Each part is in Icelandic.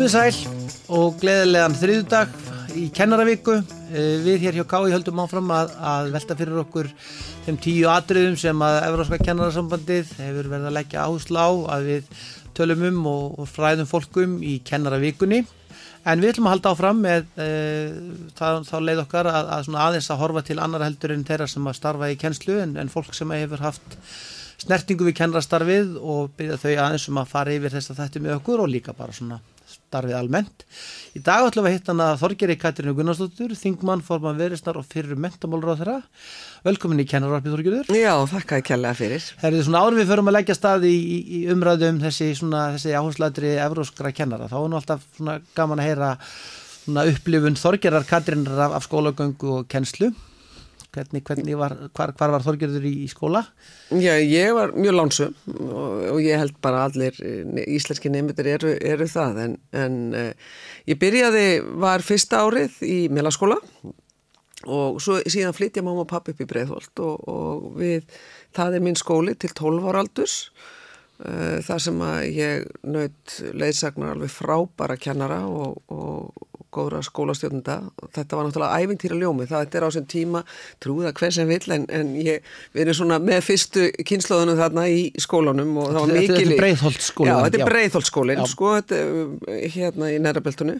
Komið sæl og gleðilegan þriðudag í kennaravíku. Eh, Við hér hjá Kái höldum áfram að, að velta fyrir okkur þeim tíu atriðum sem að Evróska kennarasambandið hefur verið að leggja áherslu á að við tölum um og, og fræðum fólkum í kennaravíkunni. En við ætlum að halda áfram með e, það, þá leið okkar að, að aðeins að horfa til annar heldur en þeirra sem að starfa í kennslu en, en fólk sem hefur haft snertingu við kennarastarfið og byrja þau aðeins um að fara yfir þess að þetta með okkur og líka bara svona starfið almennt. Í dag ætlum við að hitta hana Þorgeri Katrinu Gunnarsdóttur, Þingmann, Forman Verisnar og fyrir mentamálur á þeirra. Velkomin í kennararpið Þorgerur. Já, þakka ekki alveg fyrir. Herðið svona árum við förum að leggja stað í, í, í umræðum þessi, svona, þessi áhersladri evróskra kennara. Þá er nú alltaf gaman að heyra upplifun Þorgerar Katrinar af, af skólagöngu og kennslu. Hvernig, hvernig var, hvar, hvar var Þorgerður í, skóla? Já, ég var mjög lánsum og, og ég held bara allir íslenski nefndir eru, eru það en, en uh, ég byrjaði, var fyrsta árið í meðlaskóla og svo síðan flytja mamma og pappi upp í Breitholt og, og við, það er minn skóli til 12 ára aldurs uh, þar sem að ég naut leiðsagnar alveg frábæra kennara og, og góðra skólastjórnunda þetta var náttúrulega æfintýra ljómi. Það er á þessum tíma, trúða hver sem vill en, en ég, erum svona með fyrstu kynnslóðunum þarna í skólanum og það var mikil Þetta er breiðholtskólin Já, þetta er breiðholtskólin, sko hérna í nærabeltunni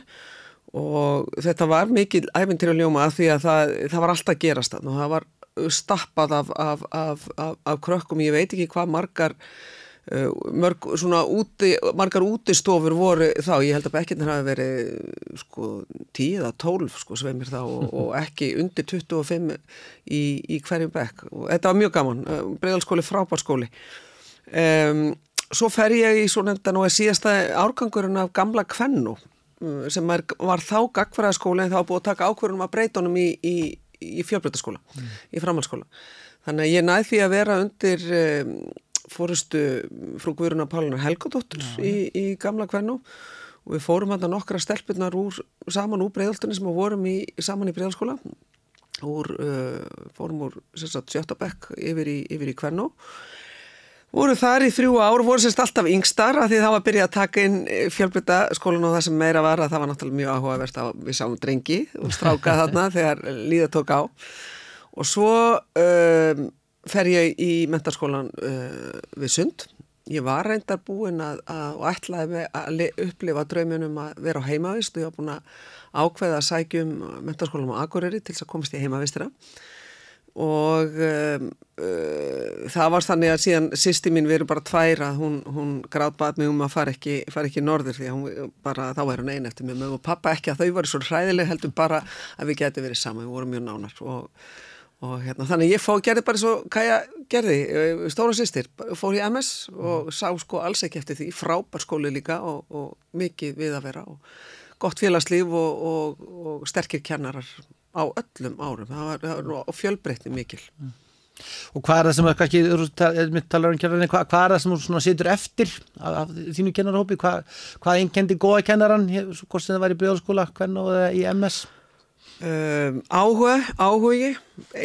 og þetta var mikil æfintýra ljóma af því að það, það var alltaf gerast og það var stappað af, af, af, af krökkum, ég veit ekki hvað margar mörg svona úti, margar útistofur voru þá, ég held að bekkirnir hafi verið sko 10 eða 12 sko sveimir þá og, og ekki undir 25 í, í hverjum bekk. Og þetta var mjög gaman, bregðalskóli frábárskóli um, svo fer ég í svo nefndan og er síðasta árgangurinn af gamla kvennu sem er, var þá gagfæraðskóli en þá búið að taka ákverðunum að breyta honum í, í, í fjölbreytaskóla, mm. í framhalskóla þannig að ég næði því að vera undir um, fórustu frú Guðruna Pálunar Helgadóttur í, í gamla kvennu. Og við fórum hann að nokkra stelpunar úr, saman úr breyðaltunni sem við vorum í, saman í breyðalskóla úr, uh, fórum úr sjötabekk yfir í, yfir í kvennu. Voru þar í þrjú ár voru sérst alltaf yngstar að því það var að byrja að taka inn fjölbytta skólan og það sem meira var að það var náttúrulega mjög áhugavert að við sáum drengi og stráka þarna þegar líða tók á. Og svo um, fer ég í mentarskólan uh, við Sund. Ég var reyndar búin að, að og ætlaði að upplifa drauminum að vera á heimavist og ég var búin að ákveða að sækjum mentarskólanum á Akureyri til þess að komast í heimavistra og um, uh, það var þannig að síðan sýsti mín veru bara tvær að hún, hún gráðbað mig um að fara ekki, fara ekki norður því að bara, þá er hún einn eftir mig. Og pappa ekki að þau varu svo hræðileg heldur bara að við getum verið saman, við vorum mjög nánar. Og og hérna, þannig ég fó, gerði bara svo Kaja gerði, stóra sýstir fór í MS og sá sko alls ekki eftir því, frábær skóli líka og, og mikið við að vera og gott félagslíf og, og, og sterkir kennarar á öllum árum það var, það var fjölbreytni mikil mm. Og hvað er það sem kannski, um kennarinn, hvað, hvað er það sem þú setur eftir af, af þínu kennarhópi, hvað, hvað einkendi góða kennarann, hvort sem það var í byggjálskóla, hvernig og í MS? Um, áhuga, áhugi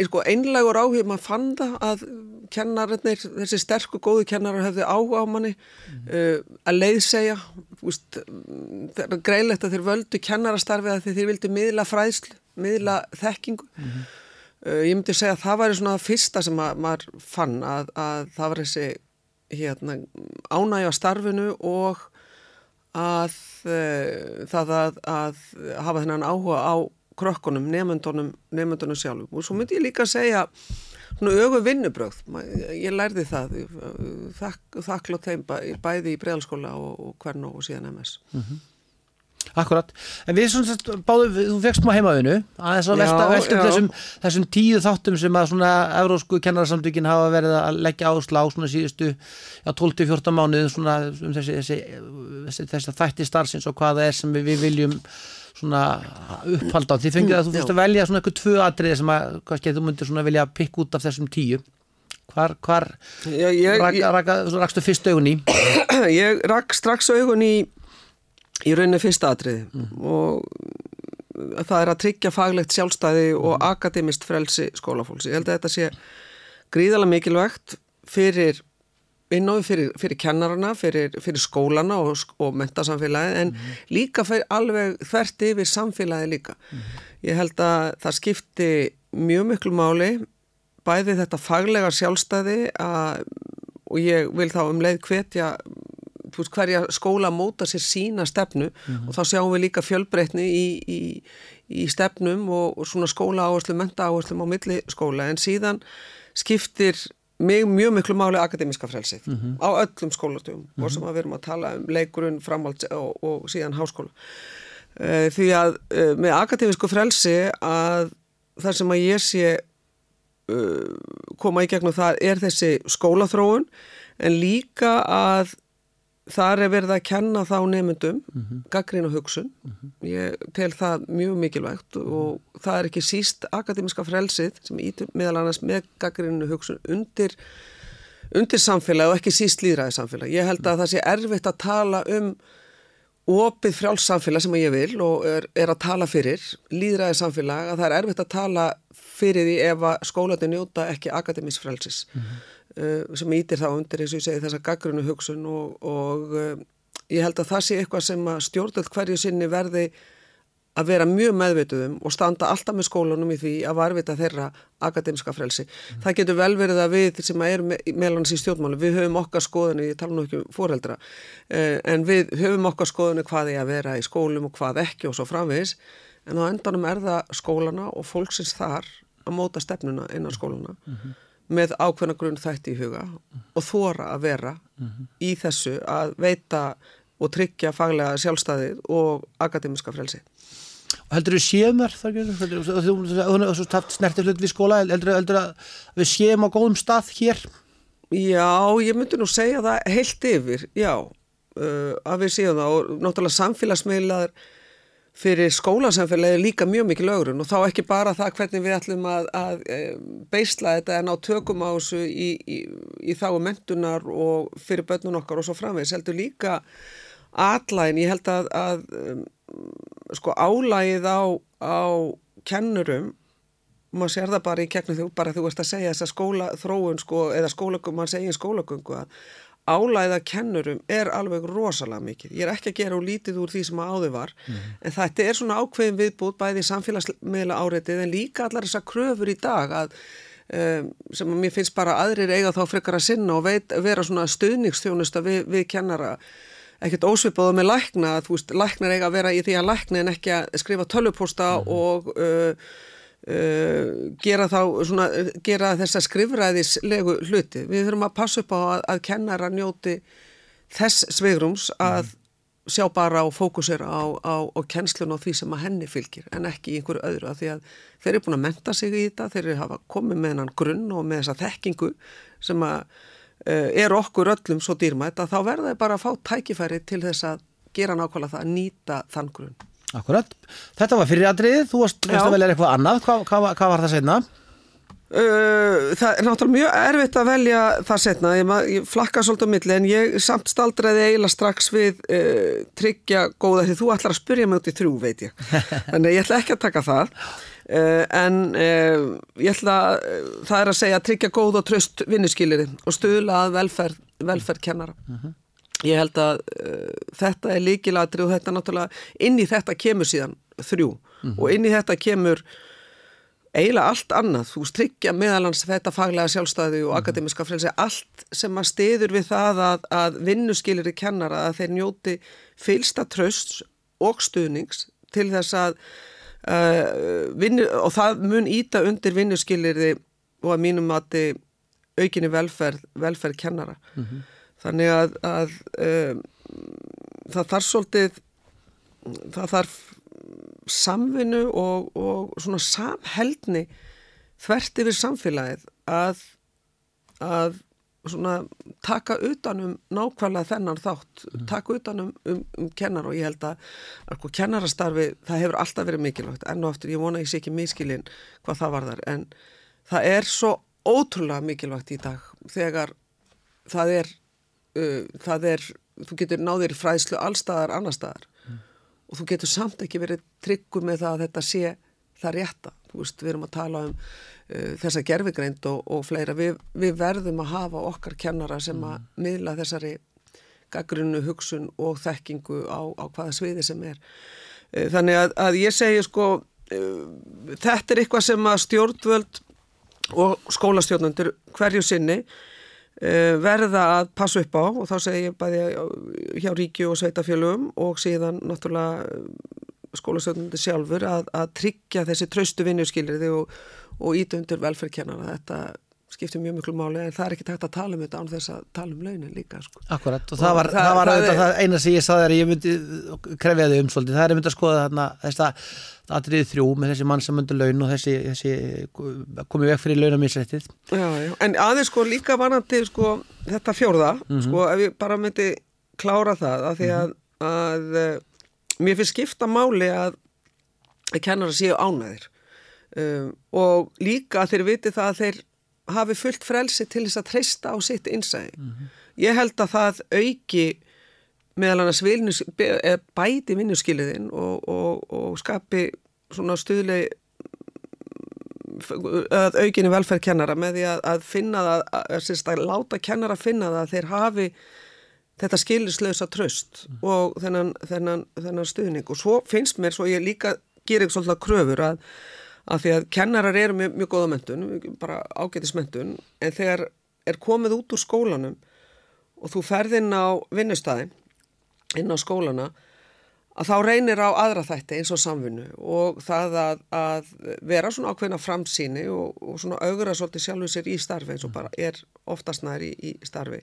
sko, einlegur áhugi, maður fann það að kennarinnir, þessi sterku góðu kennarar hefði áhuga á manni mm. uh, að leiðsegja það er greilegt að þeir völdu kennarastarfið að þeir vildu miðla fræðslu miðla þekkingu mm -hmm. uh, ég myndi segja að það var svona fyrsta sem að, maður fann að, að það var þessi hérna, ánægja starfinu og að uh, það að, að hafa þennan áhuga á krökkunum, nefndunum, nefndunum sjálfum. Og svo myndi ég líka segja svona ögu vinnubröð, ég lærði það þakk, þakklátt þeim bæði í bregðalskóla og, og hvern og síðan MS mm -hmm. Akkurat, en við svona báðum, þú fegst maður heimaðinu aðeins að velta, velta um þessum, þessum tíu þáttum sem að svona evrósku kennararsamtökin hafa verið að leggja áslá svona síðustu, já 12-14 mánuð svona um þessi, þessi, þessi, þessi þætti starfsins og hvaða er sem við viljum svona upphald á því fengið að þú fyrst að velja svona eitthvað tvö atriði sem að kannski þú myndir svona vilja pikk út af þessum tíu hvar, hvar Já, ég, rak, rak, rakstu fyrst augun í? Ég rak strax augun í í rauninni fyrsta atriði mm. og það er að tryggja faglegt sjálfstæði og mm. akademist frelsi skólafólks. Ég held að þetta sé gríðalega mikilvægt fyrir inn á við fyrir, fyrir kennarana, fyrir, fyrir skólana og, og mentasamfélagi en mm. líka fyrir alveg þvert yfir samfélagi líka. Mm. Ég held að það skipti mjög miklu máli bæði þetta faglega sjálfstæði að, og ég vil þá um leið hvetja veist, hverja skóla móta sér sína stefnu mm -hmm. og þá sjáum við líka fjölbreytni í, í, í stefnum og, og svona skóla áherslu, menta áherslu á milli skóla en síðan skiptir mjög, mjög miklu máli akademiska frelsið mm -hmm. á öllum skólatöfum mm -hmm. og sem að við erum að tala um leikurinn, framhald og, og síðan háskóla uh, því að uh, með akademisku frelsi að þar sem að ég sé uh, koma í gegnum það er þessi skólaþróun en líka að þar er verið að kenna þá nefndum mm -hmm. gaggrín og hugsun mm -hmm. ég tel það mjög mikilvægt og það er ekki síst akademiska frelsið sem ítur meðal annars með gaggrín og hugsun undir undir samfélag og ekki síst líðræði samfélag ég held að það sé erfitt að tala um opið frjálssamfélag sem ég vil og er, er að tala fyrir líðræði samfélag að það er erfitt að tala fyrir því ef að skólaði njóta ekki akademís frelsis mm -hmm. Uh, sem ítir þá undir eins og ég segi þessa gaggrunu hugsun og, og uh, ég held að það sé eitthvað sem að stjórnöld hverju sinni verði að vera mjög meðvituðum og standa alltaf með skólunum í því að varvita þeirra akademiska frelsi. Mm. Það getur vel verið að við sem erum me meðal hans í stjórnmálu, við höfum okkar skoðinu, ég tala nú ekki um fóreldra, uh, en við höfum okkar skoðinu hvað er að vera í skólum og hvað ekki og svo framvegis, en á endanum er það skólana og fólksins þar að móta stefnuna innan skóluna. Mm -hmm með ákveðna grunn þætti í huga og þóra að vera mm -hmm. í þessu að veita og tryggja faglega sjálfstæðið og akademiska frelsi. Heldur þú séum þar þar? Þú hefði taft snertið hlut við skóla, heldur þú að við séum á góðum stað hér? Já, ég myndi nú segja það heilt yfir, já, uh, að við séum það og náttúrulega samfélagsmiðlaður fyrir skólasamfélagi líka mjög mikið lögrun og þá ekki bara það hvernig við ætlum að, að beisla þetta en á tökum á þessu í, í, í þá mentunar og fyrir börnun okkar og svo framvegs heldur líka allægin, ég held að, að sko álægið á, á kennurum maður sér það bara í kegnum þú bara þú veist að segja þess að skóla þróun sko eða skólagum, mann segja skólagöngu að álæða kennurum er alveg rosalega mikið. Ég er ekki að gera og lítið úr því sem áður var, mm en þetta er svona ákveðin viðbútt bæði samfélagsmiðla áreitið en líka allar þessar kröfur í dag að um, sem að mér finnst bara aðrir eiga þá frekar að sinna og veit, vera svona stuðningsþjónusta við, við kennara. Ekkert ósvipaðu með lækna, þú veist, læknar eiga að vera í því að lækna en ekki að skrifa tölvuposta mm og uh, Uh, gera þá svona, gera þessa skrifræðislegu hluti. Við þurfum að passa upp á að, að kennara njóti þess sveigrums að mm. sjá bara og fókusera á, á, á kennslun og því sem að henni fylgir en ekki í einhverju öðru að því að þeir eru búin að menta sig í þetta, þeir eru hafa komið með hennan grunn og með þessa þekkingu sem að uh, er okkur öllum svo dýrmætt að þá verða þeir bara að fá tækifæri til þess að gera nákvæmlega það að nýta þann grunn. Akkurat, þetta var fyrir aðrið, þú varst að velja eitthvað annað, hvað, hvað, hvað var það setna? Uh, það er náttúrulega mjög erfitt að velja það setna, ég, ég flakka svolítið á milli en ég samt staldraði eiginlega strax við uh, tryggja góða því þú ætlar að spyrja mig út í þrjú veit ég, þannig ég ætla ekki að taka það. Uh, en uh, ég ætla, uh, það er að segja að tryggja góð og tröst vinnuskýliri og stuðla að velferð, velferð kennara. -huh. Ég held að uh, þetta er líkilatri og þetta náttúrulega, inn í þetta kemur síðan þrjú mm -hmm. og inn í þetta kemur eiginlega allt annað, þú stryggja meðalans þetta faglega sjálfstæði og mm -hmm. akademiska frelsi, allt sem að stiður við það að, að vinnuskilir í kennara að þeir njóti fylsta trösts og stuðnings til þess að uh, vinnu, og það mun íta undir vinnuskilir og að mínum að aukinni velferð, velferð kennara. Mm -hmm. Þannig að, að um, það þarf svolítið, það þarf samvinnu og, og svona samheldni þvert yfir samfélagið að, að svona taka utanum nákvæmlega þennan þátt, mm. taka utanum um, um kennar og ég held að sko, kennarastarfi, það hefur alltaf verið mikilvægt enn og aftur, ég vona ég sé ekki miskilinn hvað það var þar, en það er svo ótrúlega mikilvægt í dag þegar það er það er, þú getur náðir fræðslu allstaðar, annarstaðar mm. og þú getur samt ekki verið tryggur með það að þetta sé það rétta. veist, við erum að tala um uh, þessa gerfigreind og, og fleira, við, við verðum að hafa okkar kennara sem að miðla þessari gaggrunnu hugsun og þekkingu á, á hvaða sviði sem er. Uh, þannig að, að ég segi sko, uh, þetta er eitthvað sem að stjórnvöld og skólastjórnundur hverju sinni uh, verða að passa upp á og þá segir ég bæði hjá ríkju og sveitafjölum og síðan náttúrulega skólastjórnundur sjálfur að, að tryggja þessi traustu vinnuskilriði og, og ídöndur velferðkennara. Þetta skiptir mjög miklu máli en það er ekki tægt að tala um þetta án þess að tala um launin líka sko. Akkurat og það var, og það, það var það, það eina sem ég saði að ég myndi krefja þau um svolítið, það er myndi að skoða þarna þess að aðriðið þrjú með þessi mann sem myndi laun og þessi, þessi komið vekk fyrir launaminsrættið En aðeins sko líka vanandi sko þetta fjórða, mm -hmm. sko ef ég bara myndi klára það að því að, mm -hmm. að, að mér finnst skipta máli að kennara séu ánæðir um, og líka þeir viti það að þeir hafi fullt frelsi til þess að treysta á sitt innsæði. Mm -hmm. Ég held að það auki meðal annars vilnus, bæti vinnuskiliðin og, og, og skapi svona stuðlegi að aukinni velferð kennara með því að, að finna það, að, að láta kennara finna það að þeir hafi þetta skilislösa tröst mm. og þennan, þennan, þennan stuðning og svo finnst mér, svo ég líka gerir svolítið kröfur að af því að kennarar eru mjög, mjög góða mentun, bara ágætismentun, en þegar er komið út úr skólanum og þú ferð inn á vinnustæðin, inn á skólana, að þá reynir á aðra þætti eins og samfunnu og það að, að vera svona ákveðna framsýni og, og svona augra svolítið sjálfur sér í starfi eins og bara er oftast næri í, í starfi.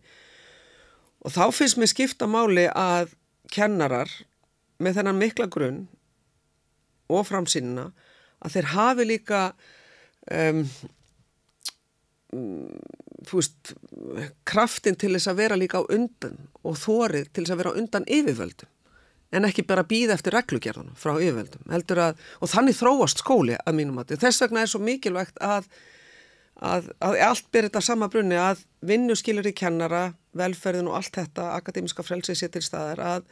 Og þá finnst mér skipta máli að kennarar með þennan mikla grunn og framsýnina að þeir hafi líka um, þú veist kraftin til þess að vera líka á undan og þórið til þess að vera á undan yfirvöldum en ekki bara býða eftir reglugjörðunum frá yfirvöldum að, og þannig þróast skóli að mínum að þess vegna er svo mikilvægt að, að, að allt ber þetta sama brunni að vinnu skilur í kennara velferðin og allt þetta akademiska frelsi sér til staðar að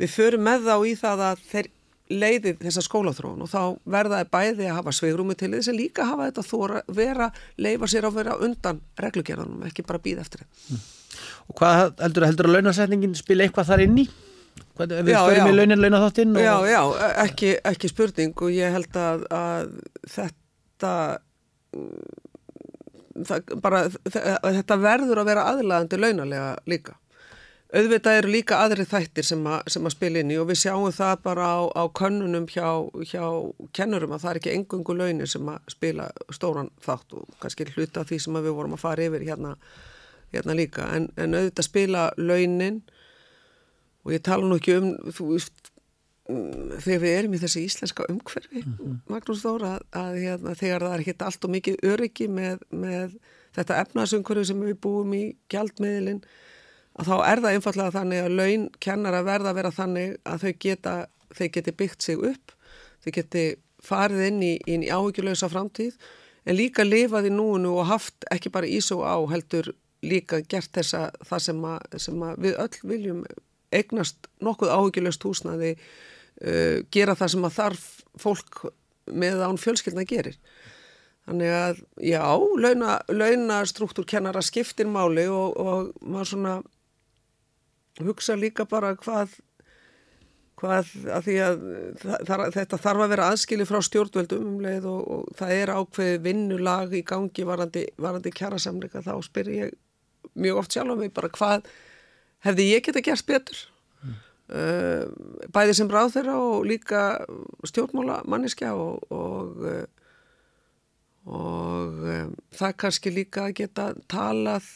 við förum með þá í það að þeir leiðið þessa skólaþróun og þá verðaði bæði að hafa sveigrúmi til þess að líka hafa þetta þóra vera, leifa sér að vera undan reglugjörðanum, ekki bara býða eftir það. Mm. Og hvað heldur, heldur að launasetningin spila eitthvað þar inn í? Hvað, við já, förum já. í launin launaþáttinn? Og... Já, já, ekki, ekki spurning og ég held að, að þetta það, bara, þetta verður að vera aðlæðandi launalega líka auðvitað eru líka aðri þættir sem, a, sem að spila inn í og við sjáum það bara á, á könnunum hjá, hjá kennurum að það er ekki engungu launir sem að spila stóran þátt og kannski hluta því sem við vorum að fara yfir hérna, hérna líka en, en auðvitað spila launin og ég tala nú ekki um þú veist mm, þegar við erum í þessi íslenska umhverfi mm -hmm. Magnús Þóra að, að hérna, þegar það er ekki allt og mikið öryggi með, með þetta efnarsumhverfi sem við búum í gjaldmiðlinn að þá er það einfallega þannig að laun kennar að verða að vera þannig að þau geta, þau geti byggt sig upp, þau geti farið inn í, í áhyggjulösa framtíð en líka lifað í núinu og haft ekki bara ís og á heldur líka gert þessa það sem, að, sem að við öll viljum eignast nokkuð áhyggjulöst húsnaði uh, gera það sem að þarf fólk með án fjölskyldna gerir. Þannig að já, launa, launastruktúr kennara skiptir máli og, og maður svona hugsa líka bara hvað, hvað að að það, þetta þarf að vera aðskili frá stjórnveldum um leið og, og það er ákveði vinnulag í gangi varandi, varandi kjærasamleika þá spyr ég mjög oft sjálf á mig bara hvað hefði ég geta gert betur mm. bæði sem ráð þeirra og líka stjórnmála manniska og og, uh, og um, það kannski líka geta talað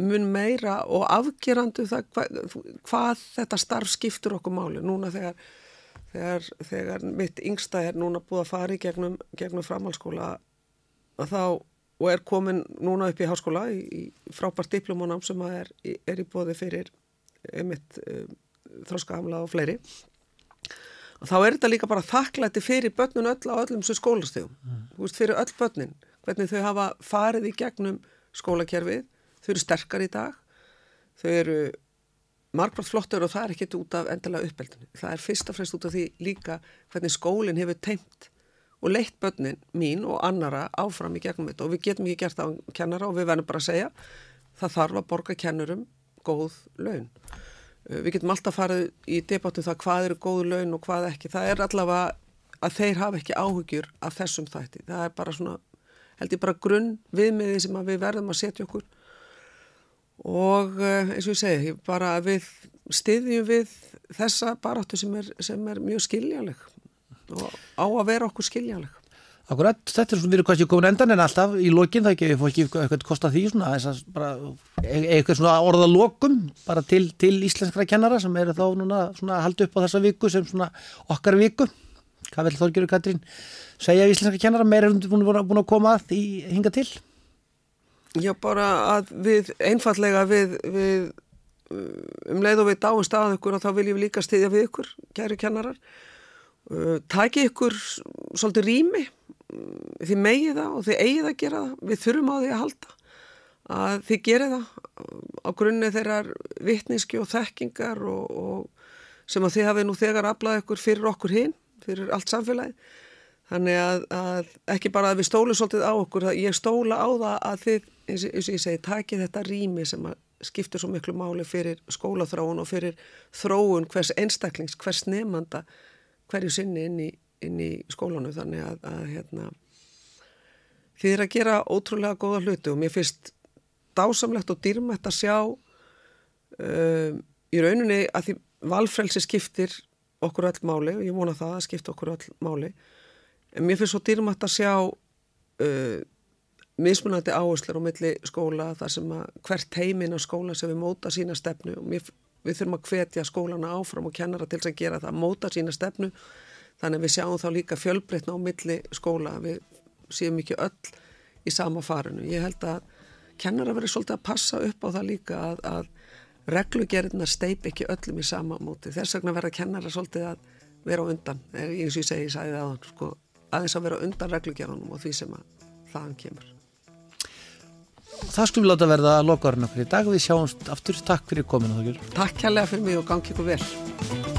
mun meira og afgerandu það hvað, hvað þetta starf skiptur okkur máli núna þegar, þegar, þegar mitt yngsta er núna búið að fara í gegnum, gegnum framhalskóla þá, og er komin núna upp í háskóla í, í frábært diplomónam sem er, er í bóði fyrir einmitt um, þróskahamla og fleiri og þá er þetta líka bara þakklæti fyrir börnun öll á öllum sem skólastegum mm. fyrir öll börnin, hvernig þau hafa farið í gegnum skólakerfið þau eru sterkar í dag, þau eru margbrátt flottur og það er ekkert út af endalega uppeldinu. Það er fyrst og fremst út af því líka hvernig skólinn hefur teimt og leitt börnin mín og annara áfram í gegnum þetta og við getum ekki gert á kennara og við verðum bara að segja það þarf að borga kennurum góð laun. Uh, við getum alltaf farið í debattum það hvað eru góð laun og hvað ekki. Það er allavega að þeir hafa ekki áhugjur af þessum þætti. Það er bara svona, held ég bara grunn viðmiði sem við verðum að setja okkur og uh, eins og ég segi, bara við stiðjum við þessa baráttu sem er, sem er mjög skiljanleg og á að vera okkur skiljanleg. Akkurat, þetta er svona, erum kannski komin endan en alltaf í lokin það ekki, við fórum ekki eitthvað kosta því svona, að bara, e, eitthvað svona orða lokum bara til, til íslenskra kennara sem eru þá núna svona að halda upp á þessa viku sem svona okkar viku. Hvað vil Þorgjörður Katrín segja íslenskra kennara meira er hún búin að koma að því hinga til? Já, bara að við, einfallega við, við um leið og við dáum stað ykkur og þá viljum við líka stiðja við ykkur, kæri kennarar. Uh, Tæki ykkur svolítið rými þið megið það og þið eigið að gera það við þurfum á því að halda að þið gerir það á grunni þeirrar vittniski og þekkingar og, og sem að þið hafið nú þegar aflað ykkur fyrir okkur hinn fyrir allt samfélagi þannig að, að ekki bara að við stólum svolítið á okkur ég stóla á það að þið eins og ég segi, taki þetta rými sem að skiptir svo miklu máli fyrir skólaþróun og fyrir þróun hvers einstaklings, hvers nefnanda hverju sinni inn í inn í skólanu þannig að, að hérna, þið er að gera ótrúlega góða hluti og mér finnst dásamlegt og dýrmætt að sjá um, í rauninni að því valfrelsi skiptir okkur öll máli og ég vona það að skipta okkur öll máli. En mér finnst svo dýrmætt að sjá uh, mismunandi áherslar á milli skóla þar sem að hvert heimin á skóla sem við móta sína stefnu og mér, við þurfum að hvetja skólana áfram og kennara til að gera það, móta sína stefnu Þannig að við sjáum þá líka fjölbreytna á milli skóla, við séum ekki öll í sama farinu. Ég held að kennara verið svolítið að passa upp á það líka að, að reglugerðina steip ekki öllum í sama móti. Þess vegna verða kennara svolítið að vera undan, eins og ég segi, ég sagði það sko, aðeins að vera undan reglugerðunum og því sem að þaðan kemur. Það skulum láta verða að loka orðin okkur í dag og við sjáumst aftur. Takk fyrir kominu. Takk kærlega fyrir mig og gangi ykkur vel.